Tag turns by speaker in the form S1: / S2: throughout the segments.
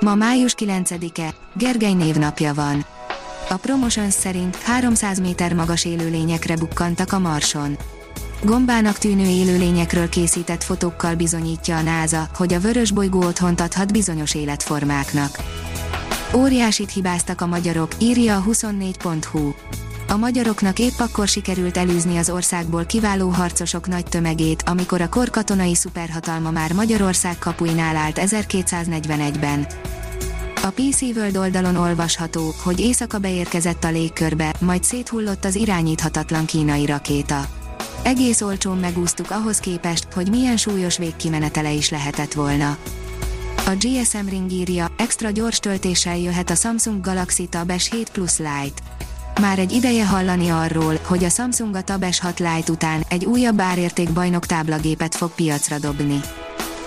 S1: Ma május 9-e, Gergely névnapja van. A Promotions szerint 300 méter magas élőlényekre bukkantak a Marson. Gombának tűnő élőlényekről készített fotókkal bizonyítja a NASA, hogy a vörös bolygó otthont adhat bizonyos életformáknak. Óriásit hibáztak a magyarok, írja a 24.hu. A magyaroknak épp akkor sikerült elűzni az országból kiváló harcosok nagy tömegét, amikor a kor katonai szuperhatalma már Magyarország kapuinál állt 1241-ben. A PC World oldalon olvasható, hogy éjszaka beérkezett a légkörbe, majd széthullott az irányíthatatlan kínai rakéta. Egész olcsón megúsztuk ahhoz képest, hogy milyen súlyos végkimenetele is lehetett volna. A GSM Ring írja, extra gyors töltéssel jöhet a Samsung Galaxy Tab S7 Plus Lite. Már egy ideje hallani arról, hogy a Samsung a Tab S6 Lite után egy újabb árérték bajnok táblagépet fog piacra dobni.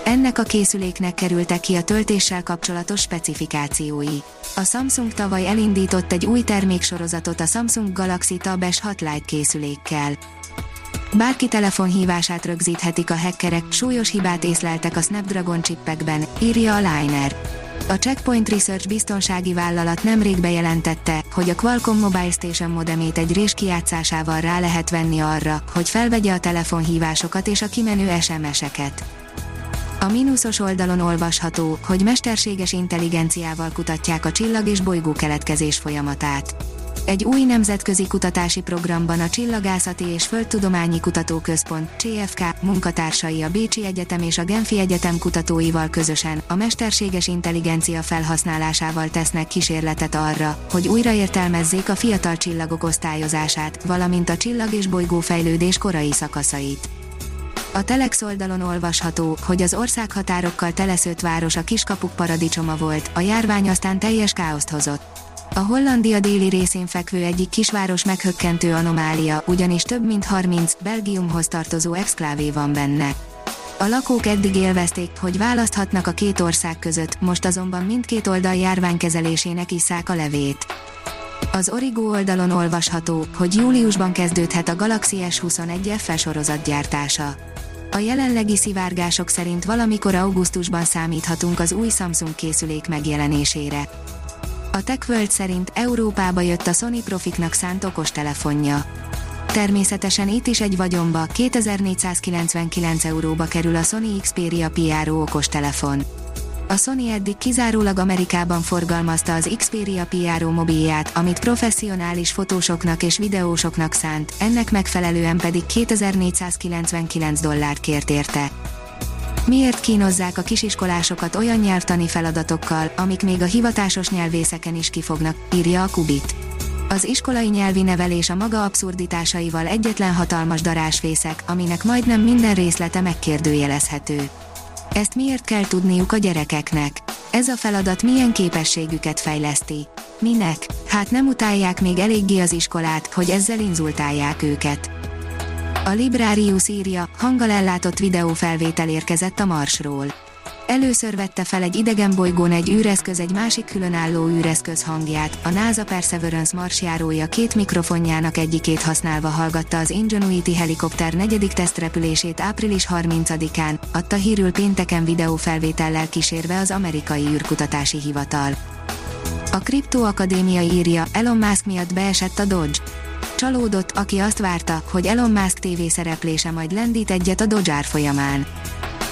S1: Ennek a készüléknek kerültek ki a töltéssel kapcsolatos specifikációi. A Samsung tavaly elindított egy új terméksorozatot a Samsung Galaxy Tab S6 Lite készülékkel. Bárki telefonhívását rögzíthetik a hackerek, súlyos hibát észleltek a Snapdragon csippekben, írja a Liner. A Checkpoint Research biztonsági vállalat nemrég bejelentette, hogy a Qualcomm Mobile Station modemét egy rés kijátszásával rá lehet venni arra, hogy felvegye a telefonhívásokat és a kimenő SMS-eket. A mínuszos oldalon olvasható, hogy mesterséges intelligenciával kutatják a csillag és bolygó keletkezés folyamatát. Egy új nemzetközi kutatási programban a Csillagászati és Földtudományi Kutatóközpont CFK munkatársai a Bécsi Egyetem és a Genfi Egyetem kutatóival közösen a mesterséges intelligencia felhasználásával tesznek kísérletet arra, hogy újraértelmezzék a fiatal csillagok osztályozását, valamint a csillag és bolygó fejlődés korai szakaszait. A Telex oldalon olvasható, hogy az országhatárokkal teleszőtt város a kiskapuk paradicsoma volt, a járvány aztán teljes káoszt hozott. A Hollandia déli részén fekvő egyik kisváros meghökkentő anomália, ugyanis több mint 30 Belgiumhoz tartozó exklávé van benne. A lakók eddig élvezték, hogy választhatnak a két ország között, most azonban mindkét oldal járványkezelésének isszák a levét. Az Origo oldalon olvasható, hogy júliusban kezdődhet a Galaxy S21 FE sorozat gyártása. A jelenlegi szivárgások szerint valamikor augusztusban számíthatunk az új Samsung készülék megjelenésére. A TechWorld szerint Európába jött a Sony profiknak szánt okostelefonja. Természetesen itt is egy vagyomba, 2499 euróba kerül a Sony Xperia PRO okostelefon. A Sony eddig kizárólag Amerikában forgalmazta az Xperia PRO mobilját, amit professzionális fotósoknak és videósoknak szánt, ennek megfelelően pedig 2499 dollárt kért érte. Miért kínozzák a kisiskolásokat olyan nyelvtani feladatokkal, amik még a hivatásos nyelvészeken is kifognak, írja a Kubit. Az iskolai nyelvi nevelés a maga abszurditásaival egyetlen hatalmas darásfészek, aminek majdnem minden részlete megkérdőjelezhető. Ezt miért kell tudniuk a gyerekeknek? Ez a feladat milyen képességüket fejleszti? Minek? Hát nem utálják még eléggé az iskolát, hogy ezzel inzultálják őket. A Librarius írja, hanggal ellátott videófelvétel érkezett a Marsról. Először vette fel egy idegen bolygón egy űreszköz egy másik különálló űreszköz hangját, a NASA Perseverance marsjárója két mikrofonjának egyikét használva hallgatta az Ingenuity helikopter negyedik tesztrepülését április 30-án, adta hírül pénteken videófelvétellel kísérve az amerikai űrkutatási hivatal. A Kripto Akadémia írja, Elon Musk miatt beesett a Dodge. Csalódott, aki azt várta, hogy Elon Musk TV szereplése majd lendít egyet a Dodge folyamán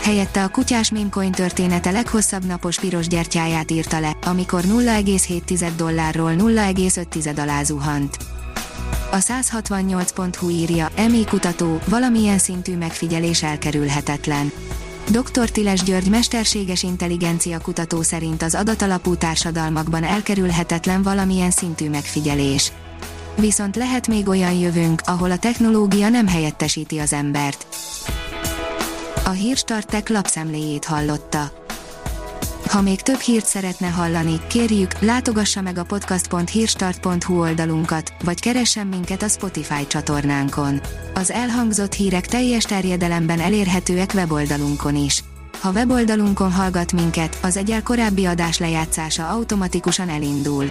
S1: helyette a kutyás mémcoin története leghosszabb napos piros gyertyáját írta le, amikor 0,7 dollárról 0,5 alá zuhant. A 168.hu írja, EMI kutató, valamilyen szintű megfigyelés elkerülhetetlen. Dr. Tiles György mesterséges intelligencia kutató szerint az adatalapú társadalmakban elkerülhetetlen valamilyen szintű megfigyelés. Viszont lehet még olyan jövőnk, ahol a technológia nem helyettesíti az embert. A hírstartek lapszemléjét hallotta. Ha még több hírt szeretne hallani, kérjük, látogassa meg a podcast.hírstart.hu oldalunkat, vagy keressen minket a Spotify csatornánkon. Az elhangzott hírek teljes terjedelemben elérhetőek weboldalunkon is. Ha weboldalunkon hallgat minket, az egyel korábbi adás lejátszása automatikusan elindul.